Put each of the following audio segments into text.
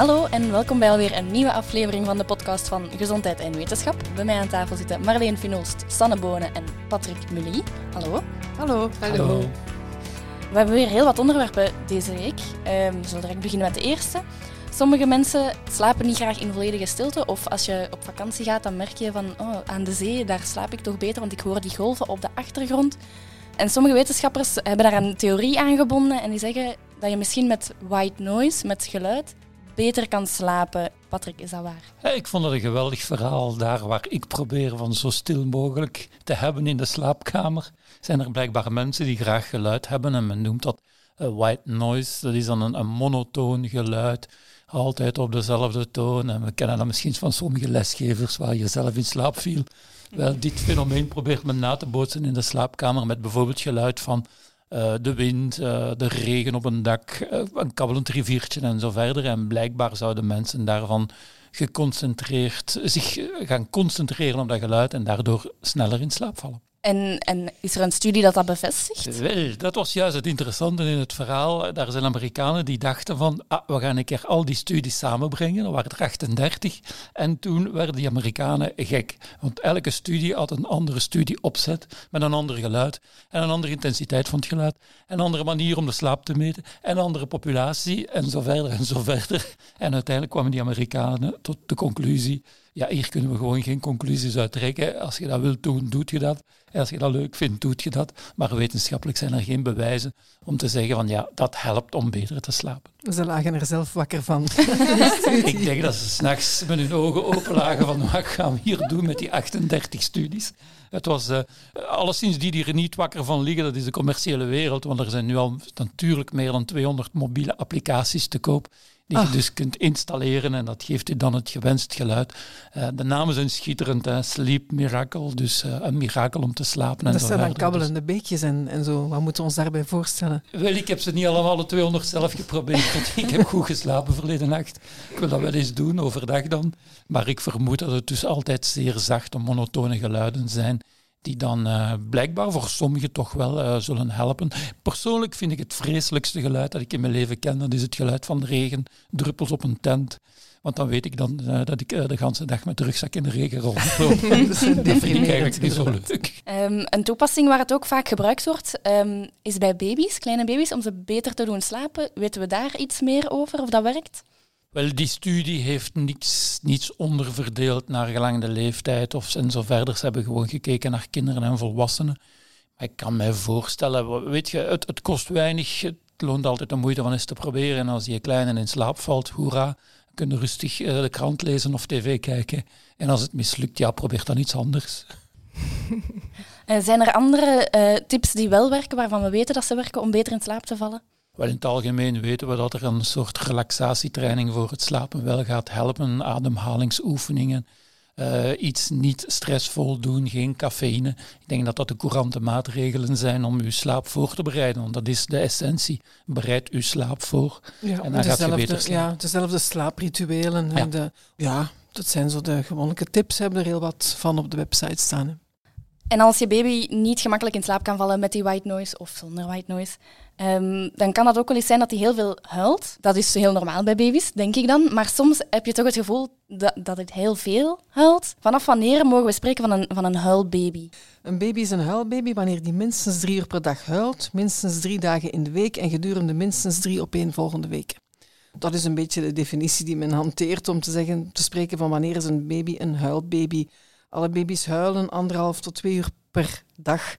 Hallo en welkom bij alweer een nieuwe aflevering van de podcast van Gezondheid en Wetenschap. Bij mij aan tafel zitten Marleen Finolst, Sanne Bonen en Patrick Mully. Hallo. Hallo. Hallo. We hebben weer heel wat onderwerpen deze week. Ehm, we zullen direct beginnen met de eerste. Sommige mensen slapen niet graag in volledige stilte. Of als je op vakantie gaat, dan merk je van oh, aan de zee, daar slaap ik toch beter, want ik hoor die golven op de achtergrond. En sommige wetenschappers hebben daar een theorie aan gebonden en die zeggen dat je misschien met white noise, met geluid, beter kan slapen. Patrick, is dat waar? Ik vond het een geweldig verhaal daar waar ik probeer van zo stil mogelijk te hebben in de slaapkamer. Zijn er blijkbaar mensen die graag geluid hebben en men noemt dat uh, white noise. Dat is dan een, een monotoon geluid, altijd op dezelfde toon. En we kennen dat misschien van sommige lesgevers waar je zelf in slaap viel. Wel, dit fenomeen probeert men na te bootsen in de slaapkamer met bijvoorbeeld geluid van uh, de wind, uh, de regen op een dak, uh, een kabbelend riviertje en zo verder. En blijkbaar zouden mensen daarvan geconcentreerd, zich gaan concentreren op dat geluid en daardoor sneller in slaap vallen. En, en, is er een studie dat dat bevestigt? Wel, dat was juist het interessante in het verhaal. Daar zijn Amerikanen die dachten van, ah, we gaan een keer al die studies samenbrengen. Er waren er 38. En toen werden die Amerikanen gek. Want elke studie had een andere studie opzet, met een ander geluid en een andere intensiteit van het geluid. En een andere manier om de slaap te meten. En een andere populatie en zo verder en zo verder. En uiteindelijk kwamen die Amerikanen tot de conclusie ja, hier kunnen we gewoon geen conclusies uit trekken. Als je dat wilt doen, doet je dat. En als je dat leuk vindt, doet je dat. Maar wetenschappelijk zijn er geen bewijzen om te zeggen van ja, dat helpt om beter te slapen. Ze lagen er zelf wakker van. Ik denk dat ze s'nachts met hun ogen open lagen van wat gaan we hier doen met die 38 studies. Het was uh, alleszins die die er niet wakker van liggen, dat is de commerciële wereld, want er zijn nu al natuurlijk meer dan 200 mobiele applicaties te koop die je dus kunt installeren en dat geeft je dan het gewenst geluid. Uh, de namen zijn schitterend, hè? Sleep Miracle, dus uh, een mirakel om te slapen. En dat zijn dan kabbelende dus. beekjes en, en zo. Wat moeten we ons daarbij voorstellen? Wel, ik heb ze niet allemaal de 200 zelf geprobeerd. ik heb goed geslapen verleden nacht. Ik wil dat wel eens doen, overdag dan. Maar ik vermoed dat het dus altijd zeer zachte, monotone geluiden zijn die dan uh, blijkbaar voor sommigen toch wel uh, zullen helpen. Persoonlijk vind ik het vreselijkste geluid dat ik in mijn leven ken, dat is het geluid van de regen, druppels op een tent. Want dan weet ik dan uh, dat ik de hele dag met de rugzak in de regen rondloop. dat vind ik eigenlijk niet zo leuk. Um, een toepassing waar het ook vaak gebruikt wordt, um, is bij baby's, kleine baby's, om ze beter te doen slapen. Weten we daar iets meer over, of dat werkt? Wel, die studie heeft niets, niets onderverdeeld naar gelang de leeftijd of en zo verder. Ze hebben gewoon gekeken naar kinderen en volwassenen. Maar ik kan mij voorstellen, weet je, het, kost weinig. Het loont altijd de moeite van eens te proberen. En als je kleine in slaap valt, hoera, kun je rustig uh, de krant lezen of tv kijken. En als het mislukt, ja, probeer dan iets anders. zijn er andere uh, tips die wel werken, waarvan we weten dat ze werken om beter in slaap te vallen? Wel, in het algemeen weten we dat er een soort relaxatietraining voor het slapen wel gaat helpen. Ademhalingsoefeningen, uh, iets niet stressvol doen, geen cafeïne. Ik denk dat dat de courante maatregelen zijn om uw slaap voor te bereiden. Want dat is de essentie. Bereid uw slaap voor ja, en dan gaat je beter slapen. Ja, dezelfde slaaprituelen. Ja. En de, ja, dat zijn zo de gewone tips. Hebben er heel wat van op de website staan. En als je baby niet gemakkelijk in slaap kan vallen met die white noise of zonder white noise, um, dan kan dat ook wel eens zijn dat hij heel veel huilt. Dat is heel normaal bij baby's, denk ik dan. Maar soms heb je toch het gevoel dat, dat het heel veel huilt. Vanaf wanneer mogen we spreken van een, van een huilbaby? Een baby is een huilbaby wanneer die minstens drie uur per dag huilt, minstens drie dagen in de week en gedurende minstens drie opeenvolgende weken. Dat is een beetje de definitie die men hanteert om te, zeggen, te spreken van wanneer is een baby een huilbaby. Alle baby's huilen anderhalf tot twee uur per dag.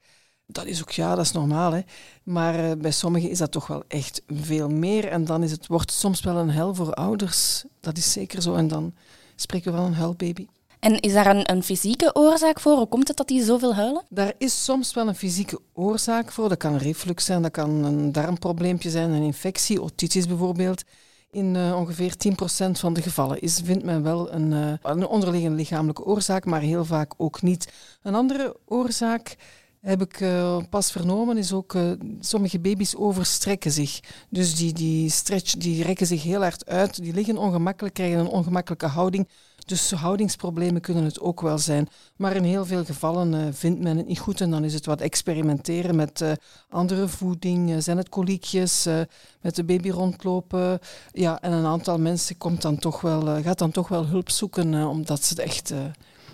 Dat is ook, ja, dat is normaal. Hè. Maar uh, bij sommigen is dat toch wel echt veel meer. En dan is het, wordt het soms wel een hel voor ouders. Dat is zeker zo. En dan spreken we van een huilbaby. En is daar een, een, fysieke oorzaak voor? Hoe komt het dat die zoveel huilen? Daar is soms wel een fysieke oorzaak voor. Dat kan reflux zijn, dat kan een darmprobleempje zijn, een infectie, otitis bijvoorbeeld. In uh, ongeveer 10% van de gevallen is, vindt men wel een, uh, een onderliggende lichamelijke oorzaak, maar heel vaak ook niet. Een andere oorzaak heb ik uh, pas vernomen, is ook uh, sommige baby's overstrekken zich. Dus die, die stretch, die rekken zich heel hard uit, die liggen ongemakkelijk, krijgen een ongemakkelijke houding. Dus houdingsproblemen kunnen het ook wel zijn. Maar in heel veel gevallen uh, vindt men het niet goed en dan is het wat experimenteren met andere voeding. Zijn het koliekjes, met de baby rondlopen. Ja, en een aantal mensen komt dan toch wel, gaat dan toch wel hulp zoeken omdat ze het echt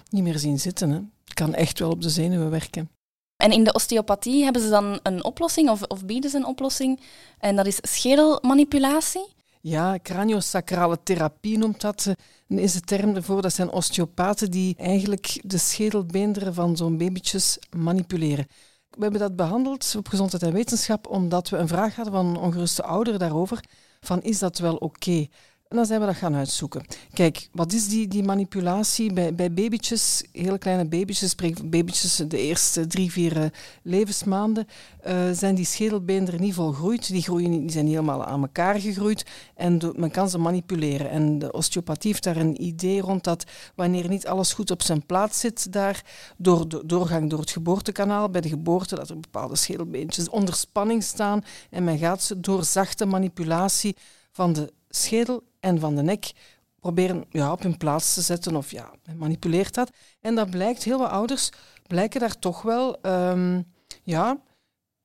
niet meer zien zitten. Het kan echt wel op de zenuwen werken. En in de osteopathie hebben ze dan een oplossing, of, bieden ze een oplossing, en dat is schedelmanipulatie. Ja, craniosacrale therapie noemt dat. Dan is de term ervoor. Dat zijn osteopaten die eigenlijk de schedelbeenderen van zo'n babytjes manipuleren. We hebben dat behandeld op Gezondheid en Wetenschap omdat we een vraag hadden van een ongeruste ouder daarover. Van is dat wel oké? En dan zijn we dat gaan uitzoeken. Kijk, wat is die, die manipulatie bij, bij babytjes, hele kleine babytjes, babytjes de eerste drie, vier uh, levensmaanden, uh, zijn die schedelbeenderen niet volgroeid. Die, groeien, die zijn helemaal aan elkaar gegroeid en men kan ze manipuleren. En de osteopathie heeft daar een idee rond dat wanneer niet alles goed op zijn plaats zit daar, door de doorgang door het geboortekanaal, bij de geboorte, dat er bepaalde schedelbeentjes onder spanning staan en men gaat ze door zachte manipulatie van de schedel en van de nek proberen ja, op hun plaats te zetten of ja, manipuleert dat. En dat blijkt, heel wat ouders blijken daar toch wel, um, ja,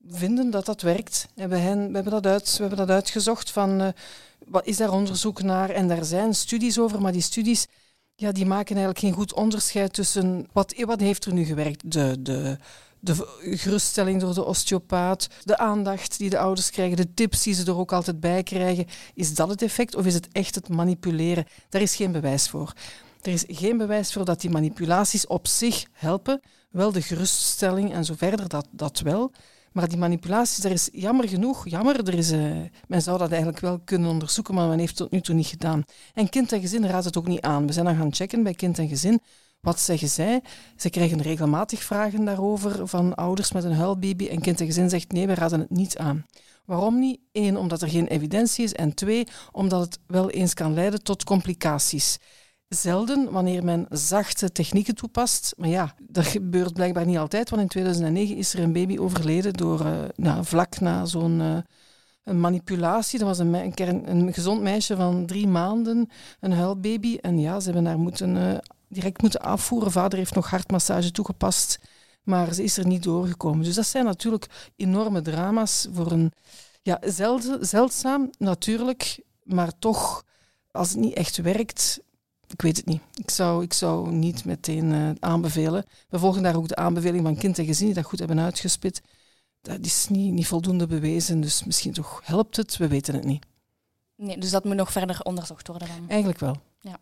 vinden dat dat werkt. We, we, hebben dat uit, we hebben dat uitgezocht van, uh, wat is daar onderzoek naar? En daar zijn studies over, maar die studies ja, die maken eigenlijk geen goed onderscheid tussen, wat, wat heeft er nu gewerkt? De, de de geruststelling door de osteopaat, de aandacht die de ouders krijgen, de tips die ze er ook altijd bij krijgen. Is dat het effect of is het echt het manipuleren? Daar is geen bewijs voor. Er is geen bewijs voor dat die manipulaties op zich helpen. Wel de geruststelling en zo verder, dat, dat wel. Maar die manipulaties, daar is jammer genoeg, jammer, er is, uh, men zou dat eigenlijk wel kunnen onderzoeken, maar men heeft het tot nu toe niet gedaan. En kind en gezin raadt het ook niet aan. We zijn dan gaan checken bij kind en gezin. Wat zeggen zij? Ze krijgen regelmatig vragen daarover van ouders met een huilbaby en kind en gezin zegt nee, we raden het niet aan. Waarom niet? Eén, omdat er geen evidentie is en twee, omdat het wel eens kan leiden tot complicaties. Zelden wanneer men zachte technieken toepast. Maar ja, dat gebeurt blijkbaar niet altijd, want in 2009 is er een baby overleden door nou, vlak na zo'n een manipulatie. Dat was een, een, een, gezond meisje van drie maanden, een huilbaby. En ja, ze hebben haar moeten uh, direct moeten afvoeren. Vader heeft nog hartmassage toegepast, maar ze is er niet doorgekomen. Dus dat zijn natuurlijk enorme drama's voor een... Ja, zelden, zeldzaam natuurlijk, maar toch, als het niet echt werkt, ik weet het niet. Ik zou, ik zou niet meteen uh, aanbevelen. We volgen daar ook de aanbeveling van kind en gezin die dat goed hebben uitgespit. Dat is niet, niet voldoende bewezen, dus misschien toch helpt het, we weten het niet. Nee, dus dat moet nog verder onderzocht worden dan? Eigenlijk wel. Ja.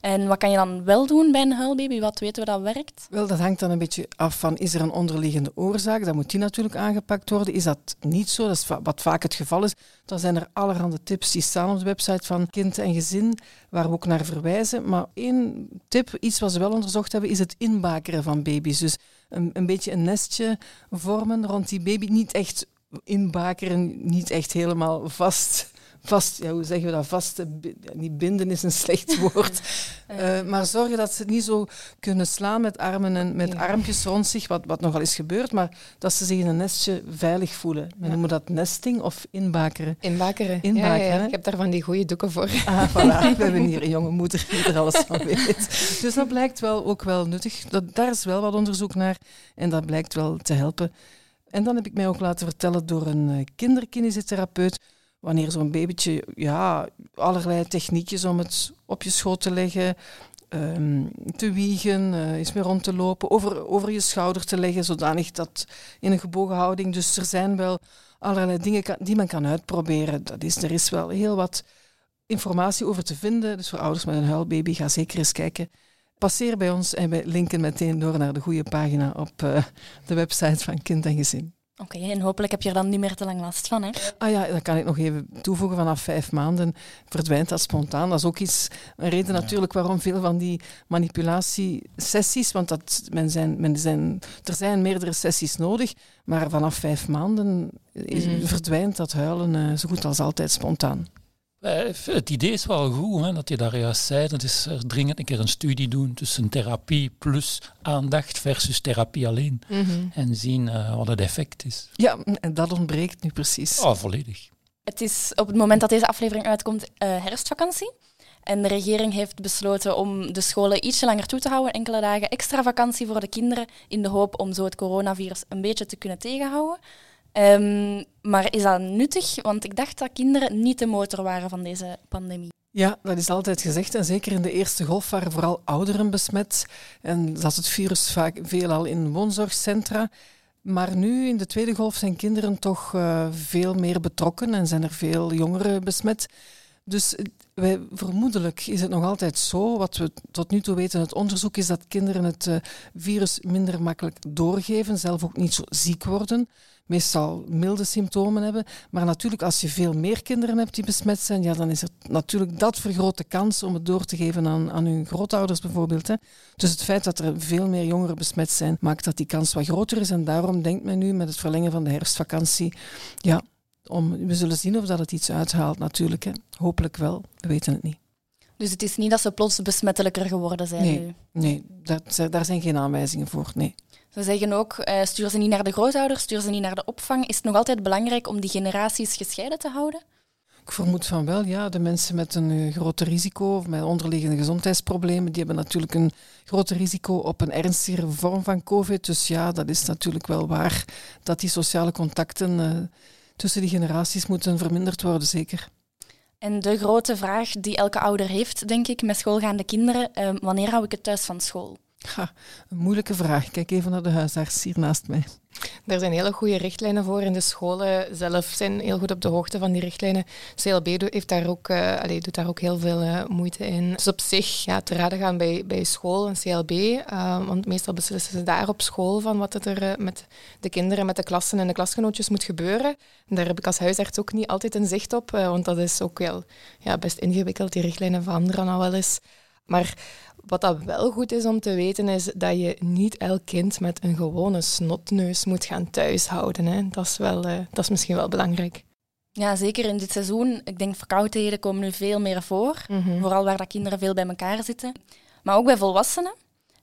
En wat kan je dan wel doen bij een huilbaby? Wat weten we dat werkt? Wel, dat hangt dan een beetje af van, is er een onderliggende oorzaak? Dan moet die natuurlijk aangepakt worden. Is dat niet zo? Dat is wat vaak het geval is. Dan zijn er allerhande tips die staan op de website van kind en gezin, waar we ook naar verwijzen. Maar één tip, iets wat ze wel onderzocht hebben, is het inbakeren van baby's. Dus een, een beetje een nestje vormen rond die baby. Niet echt inbakeren, niet echt helemaal vast vast, ja, hoe zeggen we dat, vast, niet binden is een slecht woord, uh, maar zorgen dat ze niet zo kunnen slaan met armen en met armpjes rond zich, wat, wat nogal is gebeurd, maar dat ze zich in een nestje veilig voelen. We noemen dat nesting of inbakeren. Inbakeren. inbakeren Ik heb daar van die goede doeken voor. Ah, voilà. We hebben hier een jonge moeder die er alles van weet. Dus dat blijkt wel ook wel nuttig. Dat, daar is wel wat onderzoek naar en dat blijkt wel te helpen. En dan heb ik mij ook laten vertellen door een eh, kinderkinesitherapeut wanneer zo'n babytje, ja, allerlei techniekjes om het op je schoot te leggen, um, te wiegen, eens meer rond te lopen, over, over je schouder te leggen, zodanig dat in een gebogen houding. Dus er zijn wel allerlei dingen die men kan uitproberen. Dat is, er is wel heel wat informatie over te vinden. Dus voor ouders met een huilbaby, ga zeker eens kijken. Passeer bij ons en wij linken meteen door naar de goede pagina op uh, de website van Kind en Gezin. Oké, en hopelijk heb je er dan niet meer te lang last van, hè? Ah ja, dat kan ik nog even toevoegen. Vanaf vijf maanden verdwijnt dat spontaan. Dat is ook iets, een reden natuurlijk waarom veel van die manipulatiesessies, want dat, men zijn, men zijn, er zijn meerdere sessies nodig, maar vanaf vijf maanden is, mhm. verdwijnt dat huilen uh, zo goed als altijd spontaan. Eh, het idee is wel goed, hè, dat je daar juist zei. Dat is er dringend een keer een studie doen tussen therapie plus aandacht versus therapie alleen. Mhm. En zien uh, wat het effect is. Ja, en dat ontbreekt nu precies. Oh, volledig. Het is op het moment dat deze aflevering uitkomt uh, herfstvakantie. En de regering heeft besloten om de scholen ietsje langer toe te houden, enkele dagen extra vakantie voor de kinderen, in de hoop om zo het coronavirus een beetje te kunnen tegenhouden. Um, maar is dat nuttig? Want ik dacht dat kinderen niet de motor waren van deze pandemie. Ja, dat is altijd gezegd. En zeker in de eerste golf waren vooral ouderen besmet. En zat het virus vaak veelal in woonzorgcentra. Maar nu in de tweede golf zijn kinderen toch uh, veel meer betrokken en zijn er veel jongeren besmet. Dus eh, wij, vermoedelijk is het nog altijd zo, wat we tot nu toe weten, het onderzoek is dat kinderen het uh, virus minder makkelijk doorgeven, zelf ook niet zo ziek worden meestal milde symptomen hebben. Maar natuurlijk, als je veel meer kinderen hebt die besmet zijn, ja, dan is er natuurlijk dat vergroot de kans om het door te geven aan, aan hun grootouders bijvoorbeeld. Hè. Dus het feit dat er veel meer jongeren besmet zijn, maakt dat die kans wat groter is. En daarom denkt men nu met het verlengen van de herfstvakantie, ja, om, we zullen zien of dat het iets uithaalt natuurlijk. Hè. Hopelijk wel, we weten het niet. Dus het is niet dat ze plots besmettelijker geworden zijn nee, nu? Nee, dat, daar zijn geen aanwijzingen voor, nee. Ze zeggen ook, uh, stuur ze niet naar de grootouders, stuur ze niet naar de opvang. Is het nog altijd belangrijk om die generaties gescheiden te houden? Ik vermoed van wel, ja. De mensen met een uh, groter risico of met onderliggende gezondheidsproblemen, die hebben natuurlijk een groter risico op een ernstigere vorm van COVID. Dus ja, dat is natuurlijk wel waar dat die sociale contacten uh, tussen die generaties moeten verminderd worden, zeker. En de grote vraag die elke ouder heeft, denk ik, met schoolgaande kinderen, wanneer hou ik het thuis van school? Ha, een moeilijke vraag. Kijk even naar de huisarts hier naast mij. Er zijn hele goede richtlijnen voor. In de scholen zelf zijn heel goed op de hoogte van die richtlijnen. CLB heeft daar ook, allez, doet daar ook heel veel uh, moeite in. Dus op zich ja, te raden gaan bij, bij school en CLB. Uh, want meestal beslissen ze daar op school van wat er met de kinderen, met de klassen en de klasgenootjes moet gebeuren. En daar heb ik als huisarts ook niet altijd een zicht op. want dat is ook wel ja, best ingewikkeld. Die richtlijnen veranderen al wel eens. Maar wat dat wel goed is om te weten, is dat je niet elk kind met een gewone snotneus moet gaan thuishouden. Hè. Dat, is wel, uh, dat is misschien wel belangrijk. Ja, zeker in dit seizoen. Ik denk verkoudheden komen nu veel meer voor. Mhm. Vooral waar dat kinderen veel bij elkaar zitten. Maar ook bij volwassenen.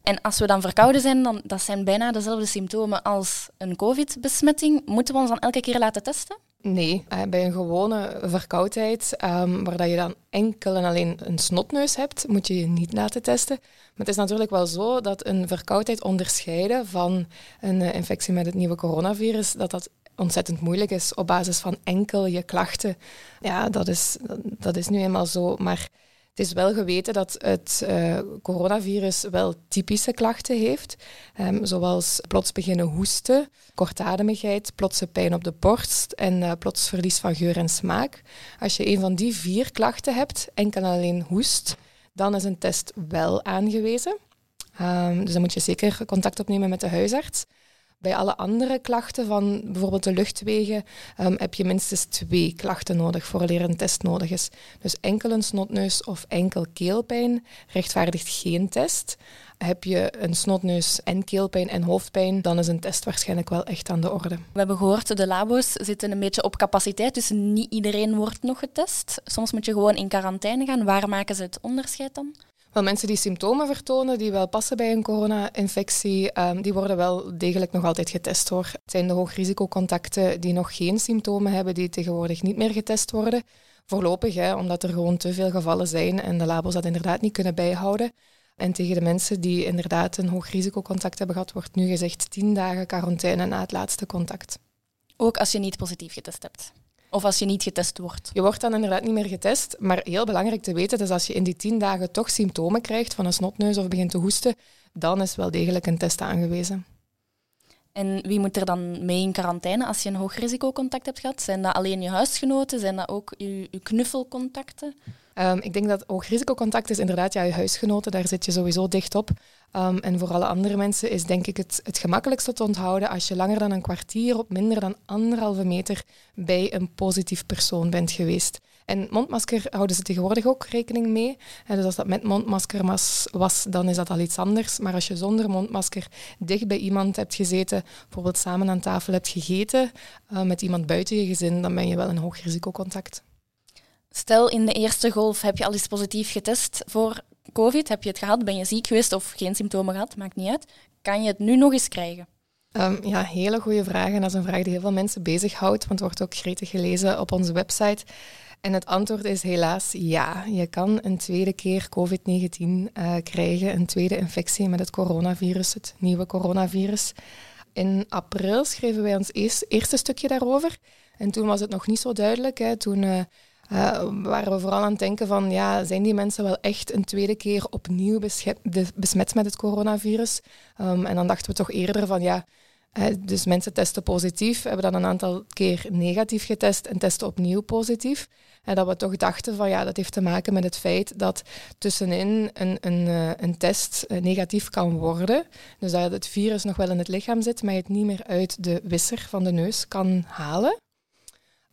En als we dan verkouden zijn, dan dat zijn bijna dezelfde symptomen als een COVID-besmetting. Moeten we ons dan elke keer laten testen? Nee, eh, bij een gewone verkoudheid, um, waar dat je dan enkel en alleen een snotneus hebt, moet je je niet laten testen. Maar het is natuurlijk wel zo dat een verkoudheid onderscheiden van een eh, infectie met het nieuwe coronavirus, dat dat ontzettend moeilijk is op basis van enkel je klachten. Ja, dat is, dat is nu eenmaal zo. Maar het is wel geweten dat het uh, coronavirus wel typische klachten heeft, um, zoals plots beginnen hoesten, kortademigheid, plotse pijn op de borst en uh, plots verlies van geur en smaak. Als je een van die vier klachten hebt, enkel alleen hoest, dan is een test wel aangewezen. Um, dus dan moet je zeker contact opnemen met de huisarts. Bij alle andere klachten van bijvoorbeeld de luchtwegen um, heb je minstens twee klachten nodig voor een test nodig is. Dus enkel een snotneus of enkel keelpijn rechtvaardigt geen test. Heb je een snotneus en keelpijn en hoofdpijn, dan is een test waarschijnlijk wel echt aan de orde. We hebben gehoord, de labo's zitten een beetje op capaciteit, dus niet iedereen wordt nog getest. Soms moet je gewoon in quarantaine gaan. Waar maken ze het onderscheid dan? Wel, mensen die symptomen vertonen, die wel passen bij een corona-infectie, um, die worden wel degelijk nog altijd getest hoor. Het zijn de hoogrisicocontacten die nog geen symptomen hebben, die tegenwoordig niet meer getest worden. Voorlopig, hè, omdat er gewoon te veel gevallen zijn en de labels dat inderdaad niet kunnen bijhouden. En tegen de mensen die inderdaad een hoog risicocontact hebben gehad, wordt nu gezegd 10 dagen quarantaine na het laatste contact. Ook als je niet positief getest hebt? Of als je niet getest wordt? Je wordt dan inderdaad niet meer getest. Maar heel belangrijk te weten is als je in die tien dagen toch symptomen krijgt van een snotneus of begint te hoesten, dan is wel degelijk een test aangewezen. En wie moet er dan mee in quarantaine als je een hoog risicocontact hebt gehad? Zijn dat alleen je huisgenoten? Zijn dat ook je, je knuffelcontacten? Um, ik denk dat hoog risicocontact is inderdaad ja, je huisgenoten, daar zit je sowieso dicht op. Um, en voor alle andere mensen is denk ik het, het gemakkelijkste te onthouden als je langer dan een kwartier op minder dan anderhalve meter bij een positief persoon bent geweest. En mondmasker houden ze tegenwoordig ook rekening mee. Dus als dat met mondmasker was, dan is dat al iets anders. Maar als je zonder mondmasker dicht bij iemand hebt gezeten, bijvoorbeeld samen aan tafel hebt gegeten, uh, met iemand buiten je gezin, dan ben je wel een hoog risicocontact. Stel, in de eerste golf heb je al eens positief getest voor COVID. Heb je het gehad? Ben je ziek geweest of geen symptomen gehad? Maakt niet uit. Kan je het nu nog eens krijgen? Um, ja, hele goede vraag. En dat is een vraag die heel veel mensen bezighoudt, want het wordt ook gretig gelezen op onze website. En het antwoord is helaas ja. Je kan een tweede keer COVID-19 uh, krijgen, een tweede infectie met het coronavirus, het nieuwe coronavirus. In april schreven wij ons eerste stukje daarover. En toen was het nog niet zo duidelijk. Hè. Toen uh, uh, waren we vooral aan het denken van, ja, zijn die mensen wel echt een tweede keer opnieuw besmet met het coronavirus? Um, en dan dachten we toch eerder van, ja, dus mensen testen positief, hebben dan een aantal keer negatief getest en testen opnieuw positief. En dat we toch dachten van ja, dat heeft te maken met het feit dat tussenin een, een, eh, een test eh, negatief kan worden. Dus dat het virus nog wel in het lichaam zit, maar je het niet meer uit de wisser van de neus kan halen.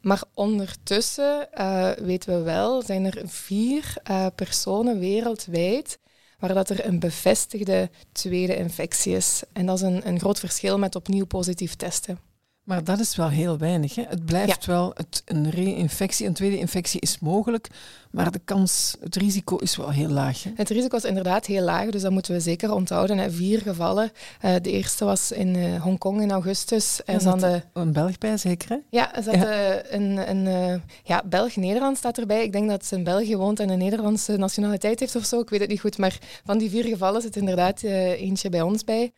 Maar ondertussen uh, weten we wel, zijn er vier uh, personen wereldwijd waar dat er een bevestigde tweede infectie is. En dat is een, een groot verschil met opnieuw positief testen. Maar dat is wel heel weinig. Hè? Het blijft wel, het, een re-infectie, een tweede infectie is mogelijk, maar de kans, het risico is wel heel laag. Hè? Het risico is inderdaad heel laag, dus dat moeten we zeker onthouden. Hè. Vier gevallen. Uh, de eerste was in uh, Hongkong in augustus. En dan de... Een Belg bij, zeker? Hè? Ja, er zat ja. een, een uh, ja, Belg-Nederland staat erbij. Ik denk dat ze in België woont en een Nederlandse nationaliteit heeft of zo. Ik weet het niet goed, maar van die vier gevallen zit inderdaad eentje bij ons bij.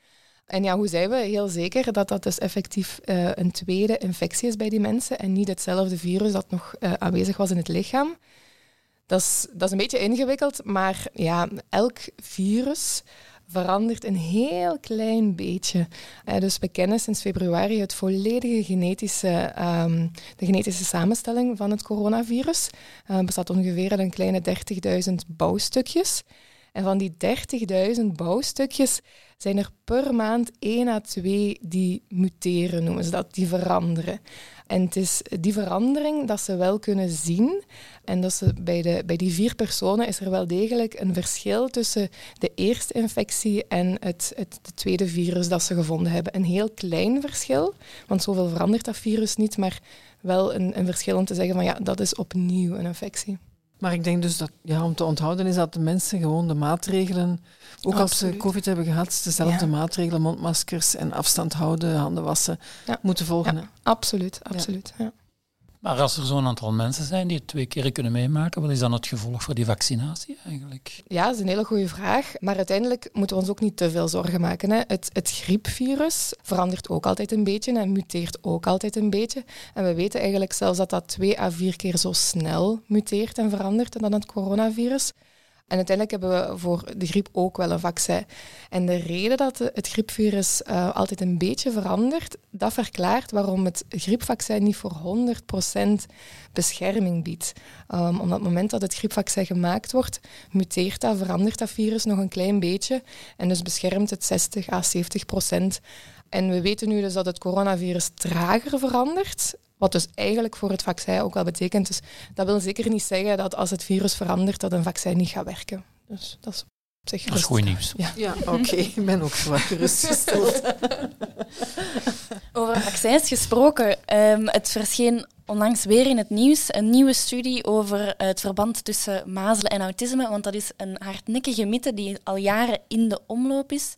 En ja, hoe zijn we heel zeker dat dat dus effectief uh, een tweede infectie is bij die mensen en niet hetzelfde virus dat nog uh, aanwezig was in het lichaam? Dat is, dat is een beetje ingewikkeld, maar ja, elk virus verandert een heel klein beetje. Uh, dus we kennen sinds februari het volledige genetische, um, de genetische samenstelling van het coronavirus. Het bestaat ongeveer uit een kleine 30.000 bouwstukjes. En van die 30.000 bouwstukjes zijn er per maand één à twee die muteren, noemen ze dat, die veranderen. En het is die verandering dat ze wel kunnen zien. En dat ze bij, de, bij die vier personen is er wel degelijk een verschil tussen de eerste infectie en het, het de tweede virus dat ze gevonden hebben. Een heel klein verschil, want zoveel verandert dat virus niet, maar wel een, een verschil om te zeggen van ja, dat is opnieuw een infectie. Maar ik denk dus dat, ja, om te onthouden is dat de mensen gewoon de maatregelen, ook als ze COVID hebben gehad, dezelfde ja. maatregelen, mondmaskers en afstand houden, handen wassen, ja. moeten volgen. Ja, absoluut, absoluut. Ja. Maar als er zo'n aantal mensen zijn die het twee keer kunnen meemaken, wat is dan het gevolg voor die vaccinatie eigenlijk? Ja, dat is een hele goede vraag. Maar uiteindelijk moeten we ons ook niet te veel zorgen maken. Hè. Het, het griepvirus verandert ook altijd een beetje en muteert ook altijd een beetje. En we weten eigenlijk zelfs dat dat twee à vier keer zo snel muteert en verandert dan het coronavirus. En uiteindelijk hebben we voor de griep ook wel een vaccin. En de reden dat het griepvirus uh, altijd een beetje verandert, dat verklaart waarom het griepvaccin niet voor 100% bescherming biedt. Um, omdat het moment dat het griepvaccin gemaakt wordt, muteert dat, verandert dat virus nog een klein beetje. En dus beschermt het 60 à 70%. En we weten nu dus dat het coronavirus trager verandert. Wat dus eigenlijk voor het vaccin ook wel betekent. Dus dat wil zeker niet zeggen dat als het virus verandert, dat een vaccin niet gaat werken. Dus dat is op zich Dat is goed nieuws. Ja, ja oké. Ik ben ook zwaar gerustgesteld. Over vaccins gesproken. Um, het verscheen onlangs weer in het nieuws een nieuwe studie over het verband tussen mazelen en autisme. Want dat is een hardnekkige mythe die al jaren in de omloop is.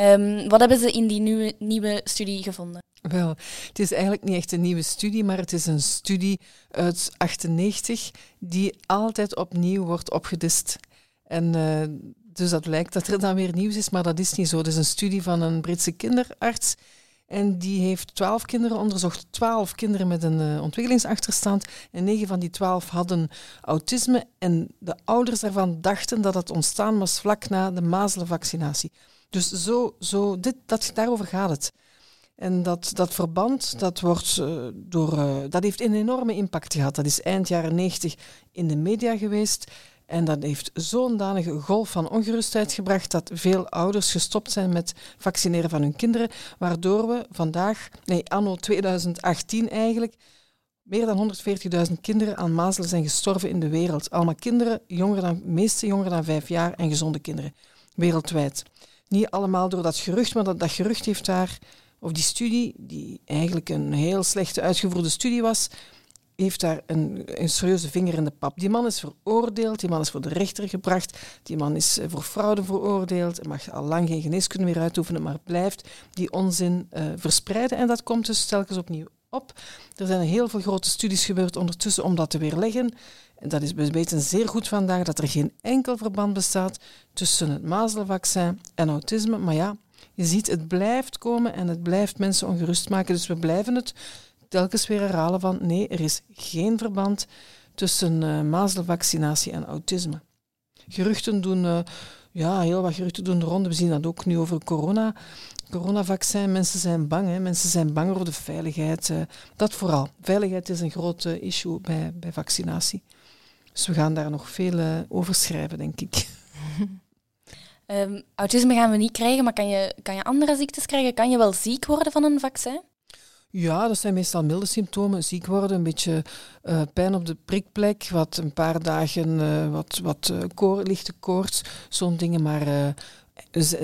Um, wat hebben ze in die nieuwe, nieuwe studie gevonden? Wel, het is eigenlijk niet echt een nieuwe studie, maar het is een studie uit 98 die altijd opnieuw wordt opgedist. En uh, dus dat lijkt dat er dan weer nieuws is, maar dat is niet zo. Het is een studie van een Britse kinderarts en die heeft twaalf kinderen onderzocht. Twaalf kinderen met een uh, ontwikkelingsachterstand. En negen van die twaalf hadden autisme. En de ouders daarvan dachten dat het ontstaan was vlak na de mazelenvaccinatie. Dus zo, zo dit, dat, daarover gaat het. En dat, dat verband, dat, wordt, uh, door, uh, dat heeft een enorme impact gehad. Dat is eind jaren 90 in de media geweest. En dat heeft zo'n danige golf van ongerustheid gebracht dat veel ouders gestopt zijn met vaccineren van hun kinderen. Waardoor we vandaag, nee, anno 2018 eigenlijk, meer dan 140.000 kinderen aan mazelen zijn gestorven in de wereld. Allemaal kinderen, jonger dan, meeste jonger dan vijf jaar en gezonde kinderen, wereldwijd. Niet allemaal door dat gerucht, maar dat, dat gerucht heeft daar, of die studie, die eigenlijk een heel slechte uitgevoerde studie was, heeft daar een, een, serieuze vinger in de pap. Die man is veroordeeld, die man is voor de rechter gebracht, die man is eh, voor fraude veroordeeld, mag al lang geen geneeskunde meer uitoefenen, maar blijft die onzin uh, verspreiden. En dat komt dus telkens opnieuw op. Er zijn heel veel grote studies gebeurd ondertussen om dat te weerleggen. En dat is, we weten zeer goed vandaag dat er geen enkel verband bestaat tussen het mazelenvaccin en autisme. Maar ja, je ziet, het blijft komen en het blijft mensen ongerust maken. Dus we blijven het telkens weer herhalen van nee, er is geen verband tussen uh, mazelenvaccinatie en autisme. Geruchten doen, uh, ja, heel wat geruchten doen de ronde. We zien dat ook nu over corona. Coronavaccin, mensen zijn bang. Hè. Mensen zijn bang voor de veiligheid. Uh, dat vooral. Veiligheid is een groot issue bij, bij vaccinatie. Dus we gaan daar nog veel over schrijven, denk ik. Um, autisme gaan we niet krijgen, maar kan je, kan je andere ziektes krijgen? Kan je wel ziek worden van een vaccin? Ja, dat zijn meestal milde symptomen. Ziek worden, een beetje uh, pijn op de prikplek, wat een paar dagen uh, wat, wat uh, lichte koorts, zo'n dingen. Maar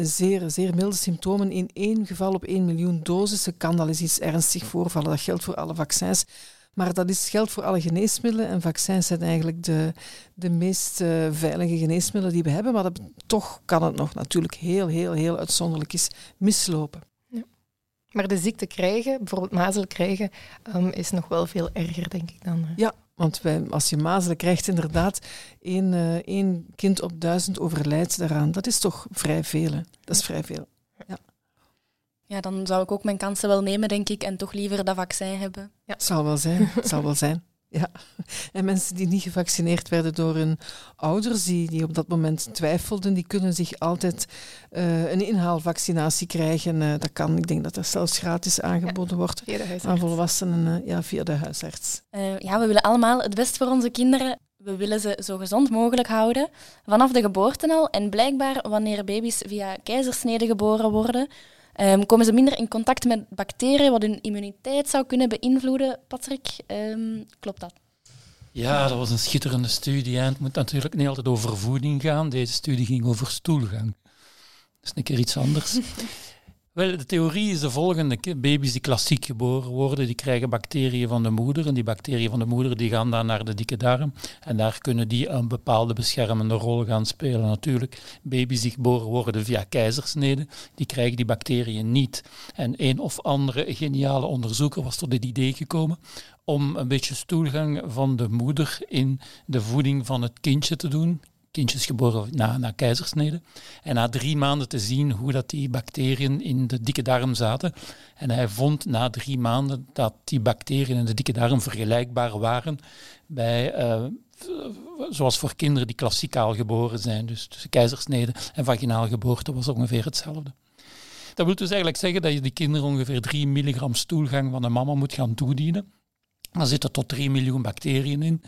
zeer, zeer milde symptomen. In één geval op één miljoen dosissen kan dat eens iets ernstig voorvallen. Dat geldt voor alle vaccins. Maar dat is, geldt voor alle geneesmiddelen. En vaccins zijn eigenlijk de, de meest uh, veilige geneesmiddelen die we hebben. Maar dat, toch kan het nog natuurlijk heel, heel, heel uitzonderlijk is mislopen. Ja. Maar de ziekte krijgen, bijvoorbeeld mazelen krijgen, um, is nog wel veel erger, denk ik dan. Ja, want wij, als je mazelen krijgt, inderdaad, één, uh, één kind op duizend overlijdt daaraan. Dat is toch vrij veel. Hè? Dat is vrij veel. Ja. Dan zou ik ook mijn kansen wel nemen, denk ik, en toch liever dat vaccin hebben. Ja. Het zal wel zijn. Zal wel zijn. Ja, en mensen die niet gevaccineerd werden door hun ouders, die, die op dat moment twijfelden, die kunnen zich altijd uh, een inhaalvaccinatie krijgen. Uh, dat kan, ik denk dat dat zelfs gratis aangeboden ja, wordt aan volwassenen uh, ja, via de huisarts. ja, we willen allemaal het best voor onze kinderen. We willen ze zo gezond mogelijk houden, vanaf de geboorte al. En blijkbaar, wanneer baby's via keizersnede geboren worden, Um, komen ze minder in contact met bacteriën, wat hun immuniteit zou kunnen beïnvloeden. Patrick, um, klopt dat? Ja, dat was een schitterende studie. En het moet natuurlijk niet altijd over voeding gaan. Deze studie ging over stoelgang. Dat is een keer iets anders. Wel, de theorie is de volgende. Baby's die klassiek geboren worden, die krijgen bacteriën van de moeder. En die bacteriën van de moeder die gaan dan naar de dikke darm. En daar kunnen die een bepaalde beschermende rol gaan spelen. Natuurlijk, baby's die geboren worden via keizersnede, die krijgen die bacteriën niet. En een of andere geniale onderzoeker was tot het idee gekomen om een beetje stoelgang van de moeder in de voeding van het kindje te doen kindjes geboren na, na keizersnede. En na drie maanden te zien hoe dat die bacteriën in de dikke darm zaten. En hij vond na drie maanden dat die bacteriën in de dikke darm vergelijkbaar waren bij, uh, zoals voor kinderen die klassikaal geboren zijn. Dus tussen keizersnede en vaginaal geboorte was ongeveer hetzelfde. Dat wil dus eigenlijk zeggen dat je die kinderen ongeveer 3 milligram stoelgang van de mama moet gaan toedienen. Dan zitten tot 3 miljoen bacteriën in.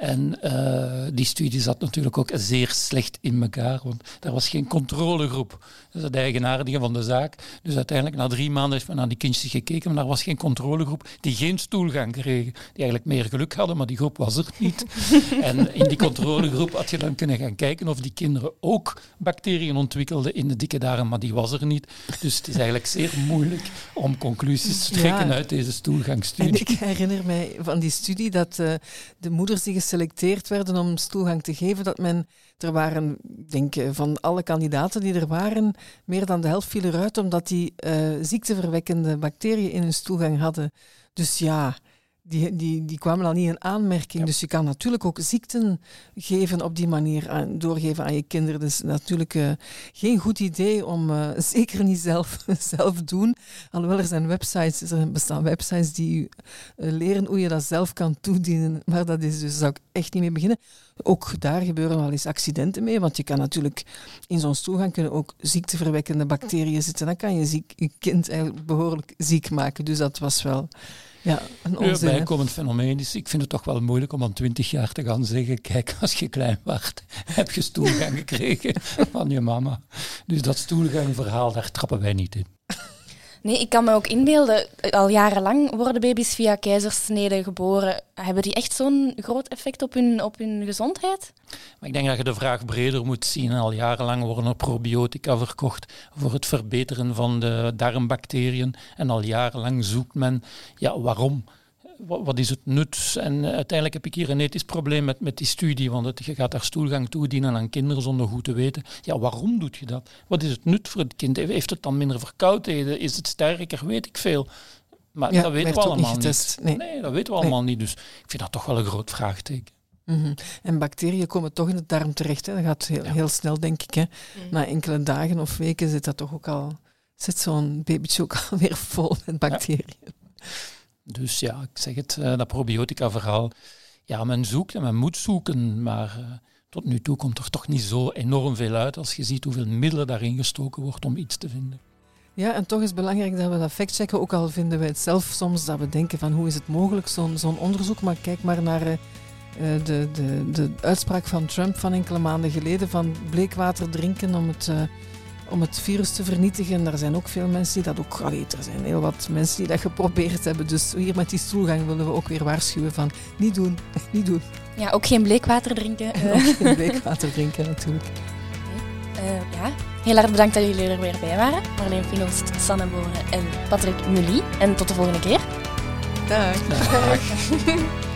En uh, die studie zat natuurlijk ook zeer slecht in elkaar, want er was geen controlegroep. Dat is het eigenaardige van de zaak. Dus uiteindelijk na drie maanden is men naar die kindjes gekeken, maar er was geen controlegroep die geen stoelgang kregen. Die eigenlijk meer geluk hadden, maar die groep was er niet. en in die controlegroep had je dan kunnen gaan kijken of die kinderen ook bacteriën ontwikkelden in de dikke darm, maar die was er niet. Dus het is eigenlijk zeer moeilijk om conclusies te trekken uit deze stoelgangstudie. En ik herinner mij van die studie dat uh, de moeders die geselecteerd werden om stoelgang te geven, dat men, er waren, denk ik, van alle kandidaten die er waren, meer dan de helft viel eruit omdat die uh, ziekteverwekkende bacteriën in hun stoelgang hadden. Dus ja, die, die, die kwamen al niet in aanmerking. Dus je kan natuurlijk ook ziekten geven op die manier, aan, doorgeven aan je kinderen. Dus natuurlijk uh, geen goed idee om, uh, zeker niet zelf, zelf doen. Alhoewel er zijn websites, er bestaan websites die uh, leren hoe je dat zelf kan toedienen. Maar dat is dus, zou ik echt niet mee beginnen. Ook daar gebeuren wel eens accidenten mee, want je kan natuurlijk in zo'n stoelgang kunnen ook ziekteverwekkende bacteriën zitten. Dan kan je ziek, je kind eigenlijk behoorlijk ziek maken. Dus dat was wel ja, een onzin. Een bijkomend fenomeen is, ik vind het toch wel moeilijk om aan twintig jaar te gaan zeggen, kijk, als je klein was, heb je stoelgang gekregen van je mama. Dus dat stoelgangverhaal, daar trappen wij niet in. Nee, ik kan me ook inbeelden, al jarenlang worden baby's via keizersnede geboren. Hebben die echt zo'n groot effect op hun, op hun gezondheid? Maar ik denk dat je de vraag breder moet zien. Al jarenlang worden er probiotica verkocht voor het verbeteren van de darmbacteriën. En al jarenlang zoekt men, ja, waarom? Wat, is het nut? En eh, uiteindelijk heb ik hier een ethisch probleem met, met die studie, want het, je gaat daar stoelgang toedienen aan kinderen zonder goed te weten. Ja, waarom doe je dat? Wat is het nut voor het kind? Heeft het dan minder verkoudheden? Is het sterker? Weet ik veel. Maar Ja, dat weten we niet allemaal niet. getest, nee. dat weten we allemaal niet. Dus ik vind dat toch wel een groot vraagteken. Mhm. En bacteriën komen toch in de darm terecht. Hè. Dat gaat heel, Ja. heel snel, denk ik. Hè. Mm. Na enkele dagen of weken zit dat toch ook al... Zit zo'n babytje ook alweer vol met bacteriën. Dus ja, ik zeg het, eh, dat probiotica-verhaal. Ja, men zoekt en men moet zoeken, maar eh, tot nu toe komt er toch niet zo enorm veel uit als je ziet hoeveel middelen daarin gestoken wordt om iets te vinden. Ja, en toch is het belangrijk dat we dat factchecken. Ook al vinden wij het zelf soms dat we denken van hoe is het mogelijk, zo'n zo'n onderzoek. Maar kijk maar naar eh, de, de, de uitspraak van Trump van enkele maanden geleden van bleekwater drinken om het, om het virus te vernietigen. Daar zijn ook veel mensen die dat ook... Allee, er zijn heel wat mensen die dat geprobeerd hebben. Dus hier met die stoelgang willen we ook weer waarschuwen van niet doen, niet doen. Ja, ook geen bleekwater drinken. En eh. ook geen bleekwater drinken natuurlijk. Eh, ja, heel erg bedankt dat jullie er weer bij waren. Marleen Finost, Sanne Boren en Patrick Mully. En tot de volgende keer. Dag. Dag.